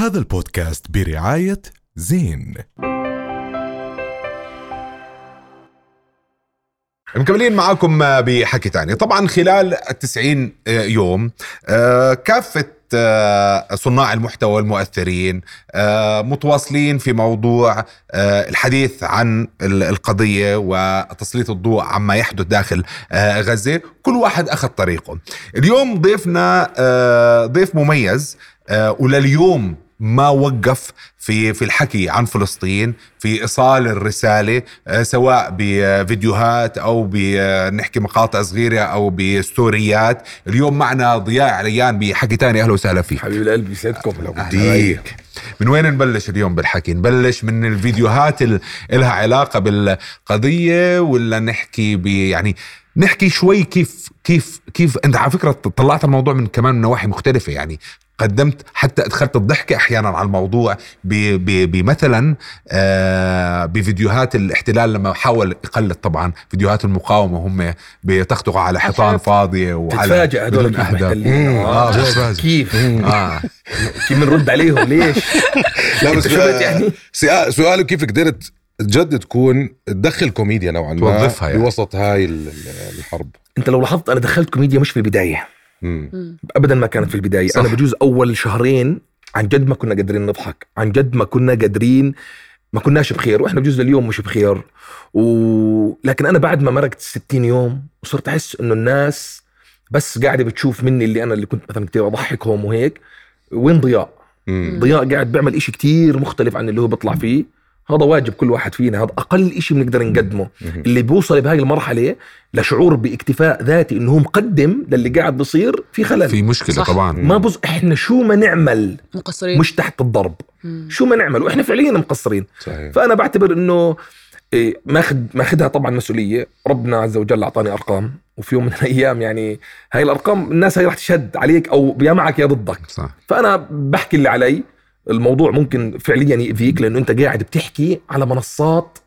هذا البودكاست برعاية زين. مكملين معاكم بحكي تاني. طبعا خلال التسعين يوم آه، كافة آه، صناع المحتوى المؤثرين آه، متواصلين في موضوع الحديث عن القضية وتسليط الضوء عما يحدث داخل غزة. كل واحد أخذ طريقه. اليوم ضيفنا ضيف مميز ولليوم ما وقف في في الحكي عن فلسطين في إيصال الرسالة آه، سواء بفيديوهات أو بنحكي مقاطع صغيرة أو بستوريات. اليوم معنا ضياء عليان بحكي تاني. أهلا وسهلا فيك. حبيب القلب يسعدكم. بديك من وين نبلش اليوم بالحكي؟ نبلش من الفيديوهات اللي لها علاقة بالقضية ولا نحكي يعني نحكي شوي كيف كيف كيف أنت على فكرة طلعت الموضوع من كمان نواحي مختلفة. يعني قدمت حتى أدخلت الضحكه أحيانا على الموضوع بمثلا آه بفيديوهات الاحتلال لما حاول يقلد طبعا فيديوهات المقاومة هم بيتختقوا على حيطان فاضية وعلى تتفاجئ هذول كيف آه, آه كيف؟ آه. كيف بنرد عليهم؟ ليش؟ لا بس يعني؟ سؤاله كيف قدرت جد تكون تدخل كوميديا نوعا ما توظفها يعني. بوسط هاي الحرب؟ أنت لو لاحظت أنا دخلت كوميديا مش في البداية. مم. ابدا ما كانت في البداية. صح. أنا بجوز أول شهرين عن جد ما كنا قادرين نضحك. عن جد ما كنا قادرين ما كناش بخير وإحنا بجوز اليوم مش بخير. و... لكن أنا بعد ما مرقت 60 يوم وصرت أحس إنه الناس بس قاعدة بتشوف مني اللي أنا اللي كنت مثلا كثير أضحكهم وهيك وين ضياء؟ مم. ضياء قاعد بيعمل إشي كتير مختلف عن اللي هو بيطلع فيه. هذا واجب كل واحد فينا هذا أقل شيء بنقدر نقدمه. اللي بيوصل بهاي المرحلة لشعور باكتفاء ذاتي إنه هو مقدم للي قاعد بصير في خلل. في مشكلة صح. طبعا. ما بص إحنا شو ما نعمل مقصرين. مش تحت الضرب. مم. شو ما نعمل وإحنا فعليا مقصرين. صحيح. فأنا بعتبر إنه إيه ماخذ ماخذها طبعا مسؤولية. ربنا عز وجل أعطاني أرقام. وفي يوم من الأيام يعني هاي الأرقام الناس هي راح تشد عليك أو يا معك يا ضدك. صح. فأنا بحكي اللي علي. الموضوع ممكن فعليا يأذيك لأنه أنت قاعد بتحكي على منصات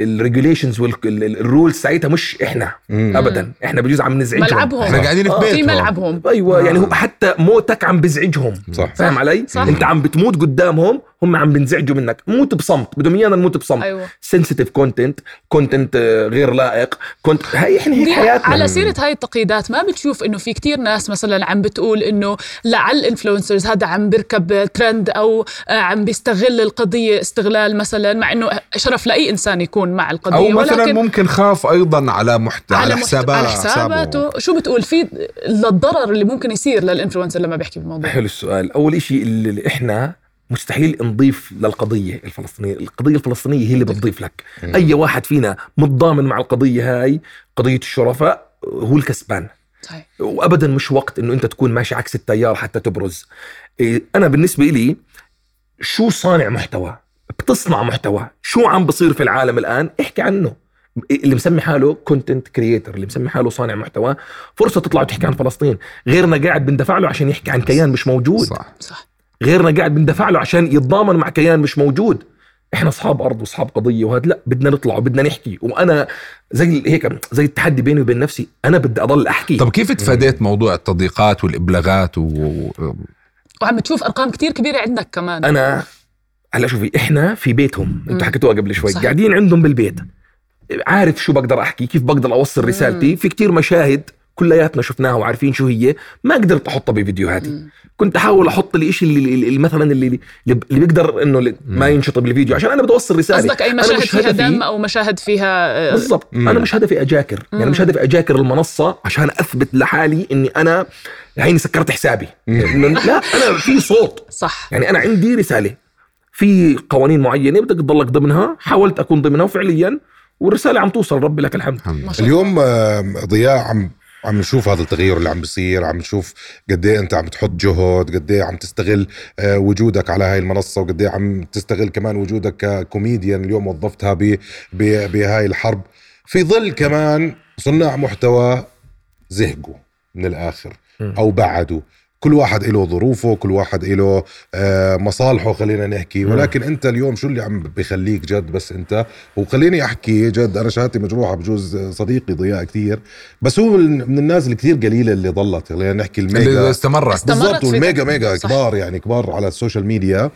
ال regulations وال rules ساعتها مش إحنا مم. ابدا. إحنا بجوز عم نزعجهم. ملعبهم. إحنا قاعدين في آه. بيتهم. في ملعبهم. أيوه آه. يعني هو حتى موتك عم بزعجهم. صح. فاهم علي؟ صح. أنت عم بتموت قدامهم هم عم بنزعجوا منك. موت بصمت. بدهم إيانا نموت بصمت. أيوة. sensitive content content غير لائق. كنت هاي إحنا هيك حياتنا. على سيرة هاي التقييدات ما بتشوف إنه في كتير ناس مثلا عم بتقول إنه لعل ال influencers هذا عم بيركب ترند أو آه، عم بيستغل القضية استغلال مثلا مع إنه شرف لأي إنسان يكون مع القضية. أو مثلا ولكن ممكن خاف أيضا على محت... على, على حسابات على حساباته. شو بتقول؟ في للضرر اللي ممكن يصير لل influencer لما بيحكي بالموضوع. حلو السؤال. أول شيء اللي إحنا مستحيل نضيف للقضية الفلسطينية. القضية الفلسطينية هي اللي بتضيف لك. أي واحد فينا متضامن مع القضية هاي قضية الشرفاء هو الكسبان. صحيح. وابدا مش وقت إنه أنت تكون ماشي عكس التيار حتى تبرز. إيه، أنا بالنسبة لي شو صانع محتوى؟ بتصنع محتوى. شو عم بصير في العالم الآن؟ احكي عنه. اللي مسمي حاله content creator اللي مسمي حاله صانع محتوى. فرصة تطلع وتحكي عن فلسطين. غيرنا قاعد بندفع له عشان يحكي عن كيان مش موجود. صح صح. غيرنا قاعد بندفع له عشان يتضامن مع كيان مش موجود. إحنا أصحاب أرض وأصحاب قضية وهذا لا بدنا نطلع وبدنا نحكي. وأنا زي هيك زي التحدي بيني وبين نفسي أنا بدي أضل أحكي. طب كيف تفاديت موضوع التضييقات والإبلاغات و... وعم تشوف أرقام كتير كبيرة عندك كمان. أنا هلأ شوفي إحنا في بيتهم. أنتوا حكيتوها قبل شوي. صحيح. قاعدين عندهم بالبيت. عارف شو بقدر أحكي كيف بقدر أوصل رسالتي. في كتير مشاهد كلياتنا شفناها وعارفين شو هي. ما قدرت أحطها بفيديوهاتي. كنت أحاول أحط الشيء اللي, اللي مثلا اللي اللي بيقدر إنه ما ينشطب الفيديو عشان أنا بدي اوصل رسالة. قصدك أي مشاهد فيها دم أو مشاهد فيها آه، بالضبط. أنا مش هدفي أجاكر. مم. يعني مش هدفي أجاكر المنصة عشان أثبت لحالي إني أنا هيني سكرت حسابي. لا أنا في صوت. صح. يعني أنا عندي رسالة. في قوانين معينة بدك تضلك ضمنها. حاولت أكون ضمنها وفعليا والرسالة عم توصل. ربي لك الحمد. اليوم ضياء عم عم نشوف هذا التغير اللي عم بيصير عم نشوف قد إيه أنت عم تحط جهد قد إيه عم تستغل آه، وجودك على هاي المنصة وقد إيه عم تستغل كمان وجودك ككوميديان اليوم وظفتها بهاي الحرب. في ظل كمان صناع محتوى زهقوا من الآخر أو بعدوا. كل واحد له ظروفه كل واحد له آه، مصالحه خلينا نحكي. ولكن أنت اليوم شو اللي عم بخليك جد بس أنت؟ وخليني أحكي جد أنا شهادتي مجروحة بجوز صديقي ضياء كثير بس هو من الناس الكثير قليلة اللي ضلت خلينا نحكي اللي ال mega استمرت استمرت بالضبط وال mega mega. كبار يعني كبار على ال social media.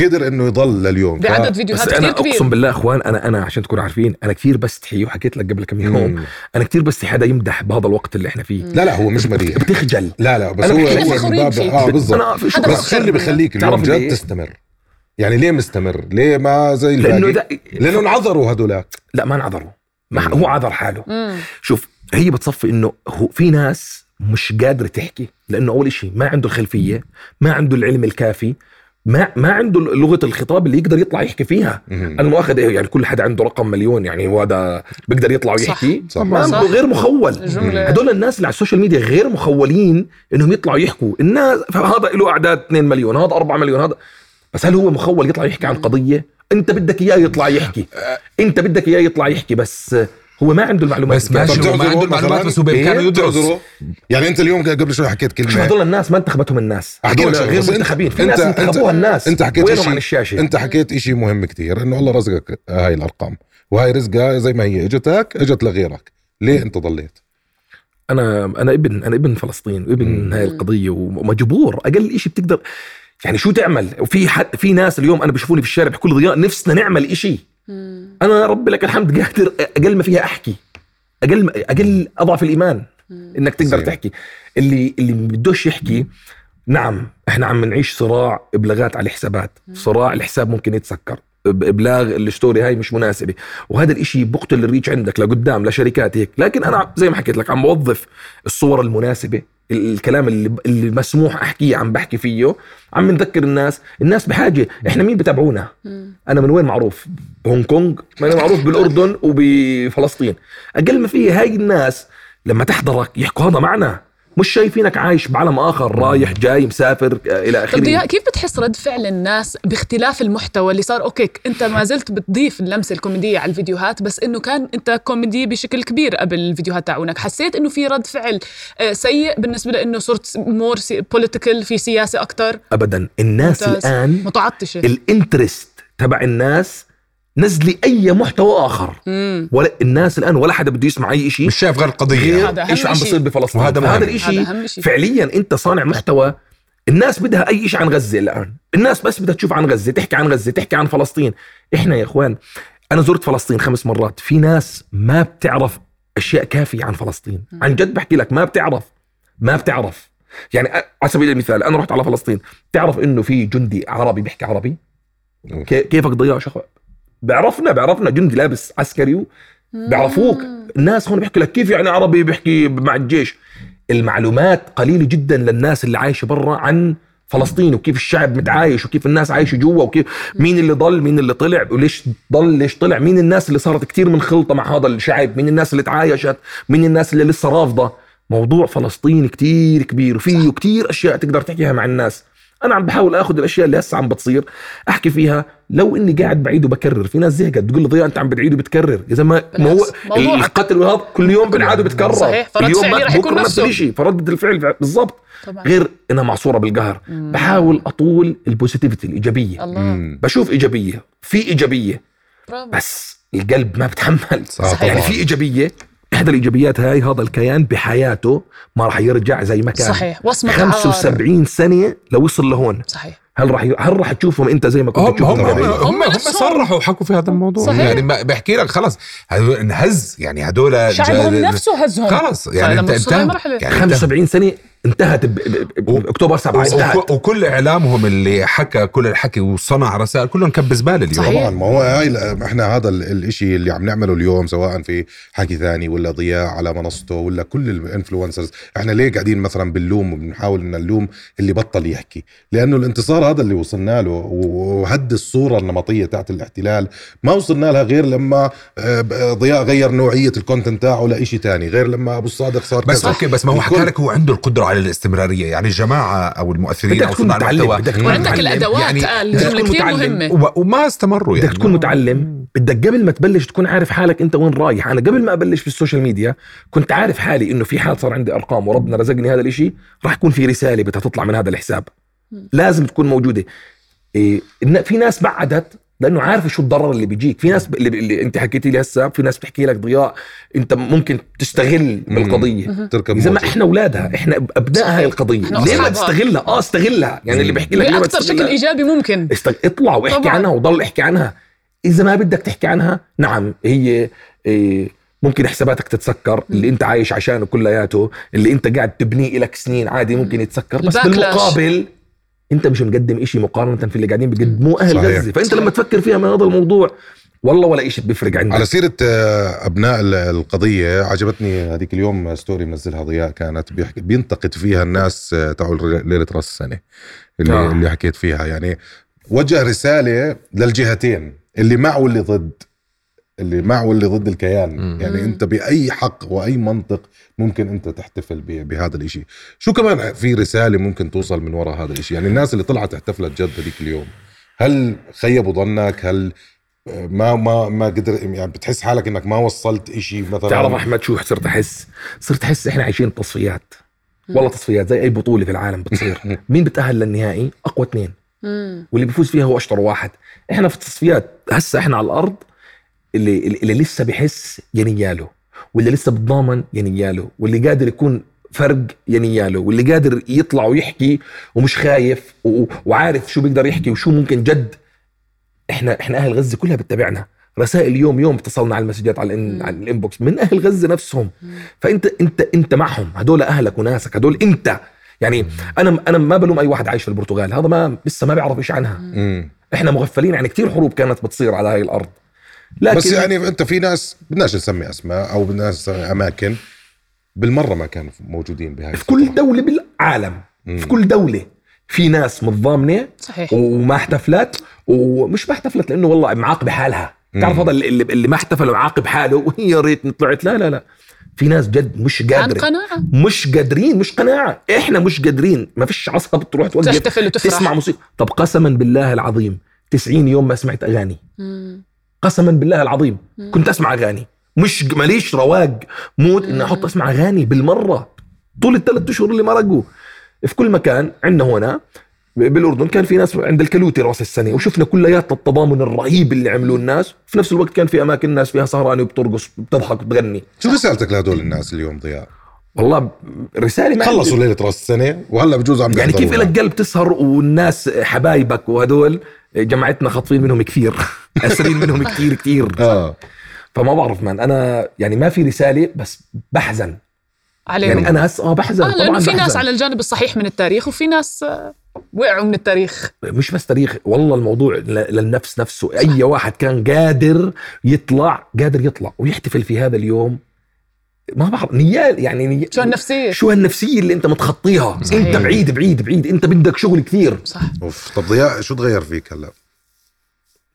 قدر إنه يضل لليوم. بعدد بس فيديوهات أنا كثير أقسم كبير بالله أخوان أنا أنا عشان تكونوا عارفين أنا كثير بستحي وحكيت لك قبل كم يوم. مم. أنا كثير بستحي حدا يمدح بهذا الوقت اللي إحنا فيه. لا لا هو مش مديح بتخجل. لا لا بس هو هو من باب. آه بالضبط. بس شو اللي بخليك اليوم جد ليه؟ تستمر. يعني ليه مستمر؟ ليه ما زي لأنه الباقي ده لأنه انعذروا هدولاك لا ما انعذروا. ما هو عذر حاله. مم. شوف هي بتصفي إنه هو في ناس مش قادرة تحكي لأنه أول شيء ما عنده الخلفية ما عنده العلم الكافي ما ما عنده لغة الخطاب اللي يقدر يطلع يحكي فيها. أنا مؤاخذ إيه يعني كل حدا عنده رقم مليون يعني هو هذا بيقدر يطلع ويحكي. صح. ما صح. غير مخول. هدول الناس اللي على ال social media غير مخولين إنهم يطلعوا يحكوا. الناس هذا له أعداد 2 مليون هذا 4 مليون هذا. بس هل هو مخول يطلع يحكي عن قضية؟ أنت بدك إياه يطلع يحكي. أنت بدك إياه يطلع يحكي بس هو ما عنده المعلومات بس ماشي هو ما عنده المعلومات؟ بس هو بامكانه؟ يدرس؟ يعني أنت اليوم قبل شوي حكيت شوف كلمه هذول الناس ما انتخبتهم الناس. هذول غير منتخبين. في أنت- ناس انتخبوها الناس. أنت حكيت وينهم إشي- عن الشاشة؟ أنت حكيت إشي مهم كتير إنه الله رزقك هاي الأرقام. وهاي رزقها زي ما هي. إجتك إجت لغيرك. ليه أنت ضليت؟ أنا أنا ابن أنا ابن فلسطين وابن مم. هاي القضية ومجبور. أقل شيء بتقدر يعني شو تعمل؟ وفي حد في ناس اليوم أنا بشوفوني في الشارع بكل ضياء نفسنا نعمل شيء مم. أنا ربي لك الحمد قادر أقل ما فيها أحكي. أقل أقل أضعف الإيمان إنك تقدر صحيح. تحكي. اللي اللي بدوش يحكي نعم إحنا عم نعيش صراع إبلاغات على الحسابات. صراع الحساب ممكن يتسكر. إب- إبلاغ ال story هاي مش مناسبة. وهذا الإشي بقتل ال reach عندك لقدام لشركات هيك. لكن أنا زي ما حكيت لك عم بوظف الصور المناسبة ال- الكلام اللي, اللي مسموح أحكيه عم بحكي فيه عم نذكر الناس. الناس بحاجة إحنا مين بتابعونا. أنا من وين معروف؟ هونغ كونغ أنا معروف بالأردن وبفلسطين. أقل ما فيه هاي الناس لما تحضرك يحكوا هذا معنا مش شايفينك عايش بعالم آخر رايح جاي مسافر آه، إلى آخره. كيف بتحس رد فعل الناس باختلاف المحتوى اللي صار؟ okay أنت ما زلت بتضيف اللمسة الكوميدية على الفيديوهات بس إنه كان أنت كوميدي بشكل كبير قبل الفيديوهات تاعونك. حسيت إنه في رد فعل آه، سيء بالنسبة لإنه صرت more political في سياسة أكثر ابدا. الناس الآن متعطشة. ال interest تبع الناس نزلي أي محتوى آخر. مم. ولا الناس الآن ولا حدا بده يسمع أي شيء مش شايف غير القضية. غير إيش عم إشي. بيصير بفلسطين. وهذا هذا مهم. هذا إشي. فعليا أنت صانع محتوى. الناس بدها أي شيء عن غزة الآن. الناس بس بدها تشوف عن غزة تحكي عن غزة تحكي عن فلسطين. إحنا يا إخوان أنا زرت فلسطين خمس مرات. في ناس ما بتعرف أشياء كافية عن فلسطين. عن جد بحكي لك ما بتعرف. ما بتعرف. يعني على سبيل المثال أنا رحت على فلسطين. تعرف إنه في جندي عربي بيحكي عربي؟ كي- كيفك ضياء شخ بعرفنا بعرفنا جندي لابس عسكري بيعرفوك الناس هون بيحكوا لك كيف يعني عربي بيحكي مع الجيش. المعلومات قليلة جدا للناس اللي عايشة برا عن فلسطين وكيف الشعب متعايش وكيف الناس عايشة جوا وكيف مين اللي ضل مين اللي طلع وليش ضل ليش طلع مين الناس اللي صارت كتير منخلطه مع هذا الشعب مين الناس اللي تعايشت مين الناس اللي لسه رافضة. موضوع فلسطين كتير كبير وفيه كتير أشياء تقدر تحكيها مع الناس. أنا عم بحاول آخذ الأشياء اللي هسه عم بتصير أحكي فيها. لو إني قاعد بعيد وبكرر في ناس زهقت تقول لي ضياء أنت عم بتعيد وبتكرر. إذا ما ما هو. القتل وهذا كل يوم بنعاد وبتكرر صحيح، فرد اليوم فعلي رح يكون نفس نفسه. الشيء الفعل بالضبط. غير إنها معصورة بالقهر. بحاول أطول البوزيتيفيتي الإيجابية. الله. مم. بشوف إيجابية. في إيجابية. برافو. بس القلب ما بتحمل. صح يعني. في إيجابية إحدى الإيجابيات هاي هذا الكيان بحياته ما راح يرجع زي ما كان صحيح وصمة عار 75 سنه لوصل لهون صحيح هل راح ي... هل راح تشوفهم أنت زي ما كنت هم هم هم؟ هم, هم. صرحوا وحكوا في هذا الموضوع صحيح. يعني بحكي لك خلص هذول انهز يعني هدول شعبهم نفسه هزهم خلاص يعني لما انت انت. يعني انت 75 سنه انتهت ب... ب... ب... بأكتوبر 7 انتهت. وك- وكل إعلامهم اللي حكى كل الحكي وصنع رسائل كلهم كب زباله اليوم. صحيح. طبعا ما هو هاي إحنا هذا ال- الإشي اللي عم نعمله اليوم سواء في حكي ثاني ولا ضياء على منصته ولا كل الانفلونسرز إحنا ليه قاعدين مثلا بنلوم وبنحاول إن نلوم اللي بطل يحكي؟ لأنه الانتصار هذا اللي وصلنا له وهد الصورة النمطية تاعت الاحتلال. ما وصلنا لها غير لما آه، ضياء غير نوعية ال content تاعه لإشي تاني غير لما أبو الصادق صار بس كذا. okay بس ما هو حكى لك هو عنده القدرة على الاستمرارية. يعني الجماعة أو المؤثرين بدك تكون متعلم بدك تكون وعندك متعلم. الأدوات يعني قال بدك جمله تكون كثير متعلم. مهمة. وما استمروا يعني. بدك تكون متعلم. بدك قبل ما تبلش تكون عارف حالك أنت وين رايح. أنا قبل ما أبلش في ال social media كنت عارف حالي إنه في حال صار عندي أرقام وربنا رزقني هذا الإشي راح يكون في رسالة بدها تطلع من هذا الحساب. لازم تكون موجودة. إيه إن في ناس بعدت لأنه عارفه شو الضرر اللي بيجيك. في ناس اللي, اللي أنت حكيتي لي هسه في ناس بتحكي لك ضياء أنت ممكن تستغل بالقضية تركب زي ما. إحنا أولادها إحنا ابناء هاي القضية. ليه ما. تستغلها؟ آه استغلها. يعني اللي بيحكي لك باكثر شكل إيجابي ممكن. استغ... اطلع واحكي طبعاً. عنها وضل احكي عنها. إذا ما بدك تحكي عنها نعم هي إيه ممكن حساباتك تتسكر. اللي أنت عايش عشانه كلياته اللي أنت قاعد تبنيه لك سنين عادي ممكن يتسكر. بس الباكلاش. انت مش مقدم إشي مقارنة في اللي قاعدين بيقدموه أهل صحيح. غزة. فأنت لما تفكر فيها من هذا الموضوع والله ولا إشي بيفرق عندك. على سيرة آه، أبناء ال- القضية عجبتني هذيك اليوم ستوري منزلها ضياء كانت بيحكي بينتقد فيها الناس آه، تاعوا الر- ليلة رأس السنة اللي, آه. اللي حكيت فيها. يعني وجه رسالة للجهتين اللي مع واللي ضد. اللي مع واللي ضد الكيان. مم. يعني. انت بأي حق وأي منطق ممكن انت تحتفل ب- بهذا الإشي. شو كمان في رسالة ممكن توصل من وراء هذا الإشي؟ يعني الناس اللي طلعت احتفلت جد هذيك اليوم هل خيبوا ظنك؟ هل ما ما ما قدر يعني بتحس حالك إنك ما وصلت إشي مثلا؟ تعرف أحمد شو صرت أحس؟ صرت أحس إحنا عايشين تصفيات. والله تصفيات زي أي بطولة في العالم بتصير. مين بتأهل للنهائي؟ أقوى اثنين. واللي بيفوز فيها هو أشطر واحد. إحنا في التصفيات هسه إحنا على الأرض اللي اللي اللي لسه بحس يا نياله واللي لسه بتضامن يا نياله واللي قادر يكون فرق يا نياله واللي قادر يطلع ويحكي ومش خايف وعارف شو بيقدر يحكي وشو ممكن جد. إحنا إحنا أهل غزة كلها بتتابعنا. رسائل يوم يوم اتصلنا على المسجات على, الإن على الإنبوكس من أهل غزة نفسهم. فأنت أنت أنت معهم. هدول أهلك وناسك. هدول أنت. يعني أنا أنا ما بلوم أي واحد عايش في البرتغال. هذا ما لسه ما بيعرف إيش عنها. إحنا مغفلين. عن كثير حروب كانت بتصير على هاي الأرض. لكن بس يعني انت في ناس بدناش نسمي اسماء أو بدناش نسمي اماكن بالمرة ما كانوا موجودين بهاي في كل دولة بالعالم. في كل دولة. في ناس متضامنة صحيح. وما احتفلت ومش ما احتفلت لأنه والله معاقبة حالها. تعرف هذا اللي, اللي ما احتفل وعاقب حاله وهي يا ريتني طلعت لا لا لا. في ناس جد مش عن قادرة. قناعة. مش قادرين مش قناعة. إحنا مش قادرين. ما فيش عصب تروح توقف تحتفل وتفرح. تسمع موسيقى. طب قسما بالله العظيم 90 يوم ما سمعت أغاني. مم. قسما بالله العظيم. كنت أسمع أغاني. مش ماليش رواق موت اني أحط أسمع أغاني بالمرة. طول الثلاث أشهر اللي مرقوا في كل مكان عندنا هنا بالأردن كان في ناس عند الكلوتي رأس السنة وشفنا كليات التضامن الرهيب اللي عملوه الناس. في نفس الوقت كان في أماكن الناس فيها سهرانه وبترقص بتضحك وبتغني شو رسالتك لهدول الناس اليوم ضياء؟ والله رسالة ما خلصوا ليلة راس السنة وهلا بجوز عم يعني كيف. لك قلب تسهر والناس حبايبك وهدول جماعتنا خاطفين منهم كثير أسرين منهم كثير كثير. آه. فما بعرف مان أنا يعني ما في رسالة بس بحزن. عليهم. يعني أنا هسه آه بحزن آه لأنه طبعا في ناس. على الجانب الصحيح من التاريخ وفي ناس آه، وقعوا من التاريخ. مش بس تاريخ والله الموضوع للنفس نفسه. أي واحد كان قادر يطلع قادر يطلع ويحتفل في هذا اليوم ما بعرف نيال يعني ني... شو النفسيه شو هالنفسية اللي انت متخطيها؟ صحيح. انت بعيد بعيد بعيد انت بدك شغل كثير. صح. أوف طب ضياء شو تغير فيك هلا؟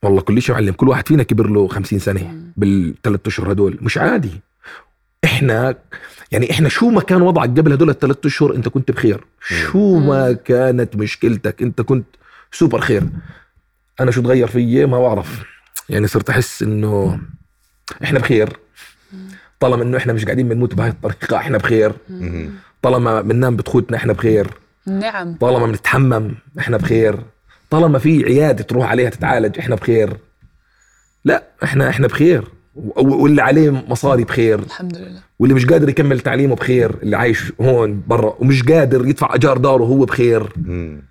والله كل شيء معلم كل واحد فينا كبر له 50 سنة بالثلاث أشهر هدول. مش عادي. إحنا يعني إحنا شو ما كان وضعك قبل هدول الثلاث أشهر أنت كنت بخير. شو ما كانت مشكلتك أنت كنت سوبر خير. أنا شو تغير فيي؟ ما بعرف. يعني صرت أحس إنه إحنا بخير. طالما إنه إحنا مش قاعدين بنموت بهاي الطريقة إحنا بخير. طالما بننام بتخوتنا إحنا بخير. نعم. طالما بنتحمم إحنا بخير. طالما في عيادة تروح عليها تتعالج إحنا بخير. لا إحنا إحنا بخير. واللي عليه مصاري بخير. الحمد لله. واللي مش قادر يكمل تعليمه بخير. اللي عايش هون برا ومش قادر يدفع أجار داره هو بخير. مم.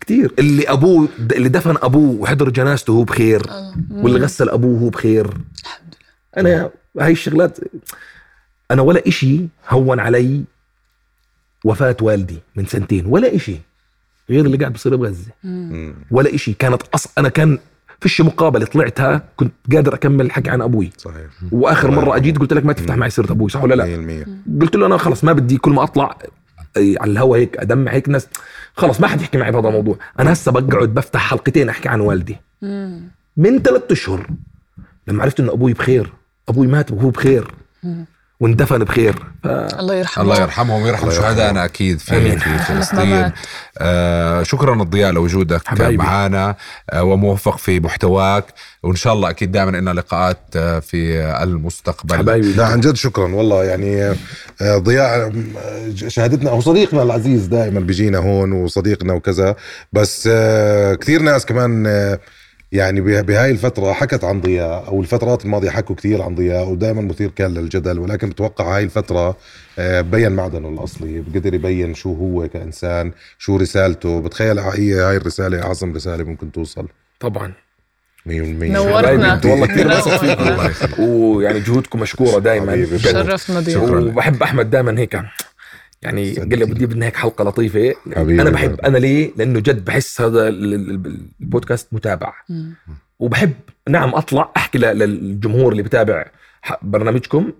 كتير. اللي أبوه اللي دفن أبوه وحضر جنازته هو بخير. الله واللي غسل أبوه هو بخير. الحمد لله. أنا هاي الشغلات أنا ولا إشي هون علي وفاة والدي من سنتين ولا إشي غير اللي قاعد بصير بغزة. مم. ولا إشي كانت أص... أنا كان فيش مقابلة طلعتها كنت قادر أكمل الحكي عن أبوي. صحيح. وآخر مرة أجيت قلت لك ما تفتح معي سيرة أبوي صح ولا لا؟ 100% قلت له أنا خلص ما بدي كل ما أطلع أي على الهوا هيك أدمع هيك ناس خلص ما حد يحكي معي بهذا الموضوع. أنا هسه بقعد بفتح حلقتين أحكي عن والدي. من ثلاثة أشهر لما عرفت إنه أبوي بخير أبوي مات وهو بخير. واندفن بخير. ف... الله يرحمه. الله يرحمهم ويرحم. شهدائنا أكيد في آمين. في فلسطين. آه شكرا الضياء لوجودك حبايبي. معنا آه وموفق في محتواك. وإن شاء الله أكيد دائما لنا لقاءات آه في المستقبل. حبايبي. لا عن جد شكرا والله. يعني آه، ضياء آه، شهادتنا هو صديقنا العزيز دائما بيجينا هون وصديقنا وكذا. بس آه، كثير ناس كمان آه، يعني به- بهاي الفترة حكت عن ضياء أو الفترات الماضية حكوا كثير عن ضياء ودائما مثير كان للجدل ولكن بتوقع هاي الفترة آه، بين معدنه الأصلي بقدر يبين شو هو كإنسان شو رسالته بتخيل هي هاي الرسالة أعظم رسالة ممكن توصل طبعا 100% نورتنا. والله كثير. بثق فيكم ويعني جهودكم مشكورة دائما. شرفنا شكراً. وبحب أحمد دائما هيك يعني قال لي بدي بدنا هيك حلقة لطيفة. حبيبي. أنا بحب أنا ليه؟ لأنه جد بحس هذا ال- ال- البودكاست متابع. مم. وبحب نعم أطلع أحكي ل- للجمهور اللي بتابع برنامجكم.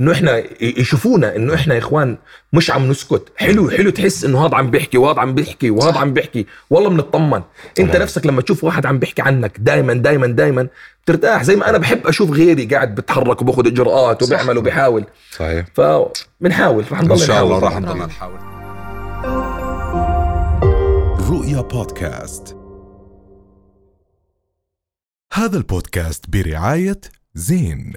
إنه إحنا يشوفونا إنه إحنا يا إخوان مش عم نسكت. حلو حلو تحس إنه هذا عم بيحكي وهذا عم بيحكي وهذا عم بيحكي. والله بنطمن أنت نفسك لما تشوف واحد عم بيحكي عنك دائما دائما دائما بترتاح. زي ما أنا بحب أشوف غيري قاعد بتحرك وباخذ إجراءات وبيعمل وبيحاول. صحيح. فبنحاول رح إن نضل شاء الله طبعاً. نضل نحاول. رؤيا بودكاست. هذا البودكاست برعاية زين.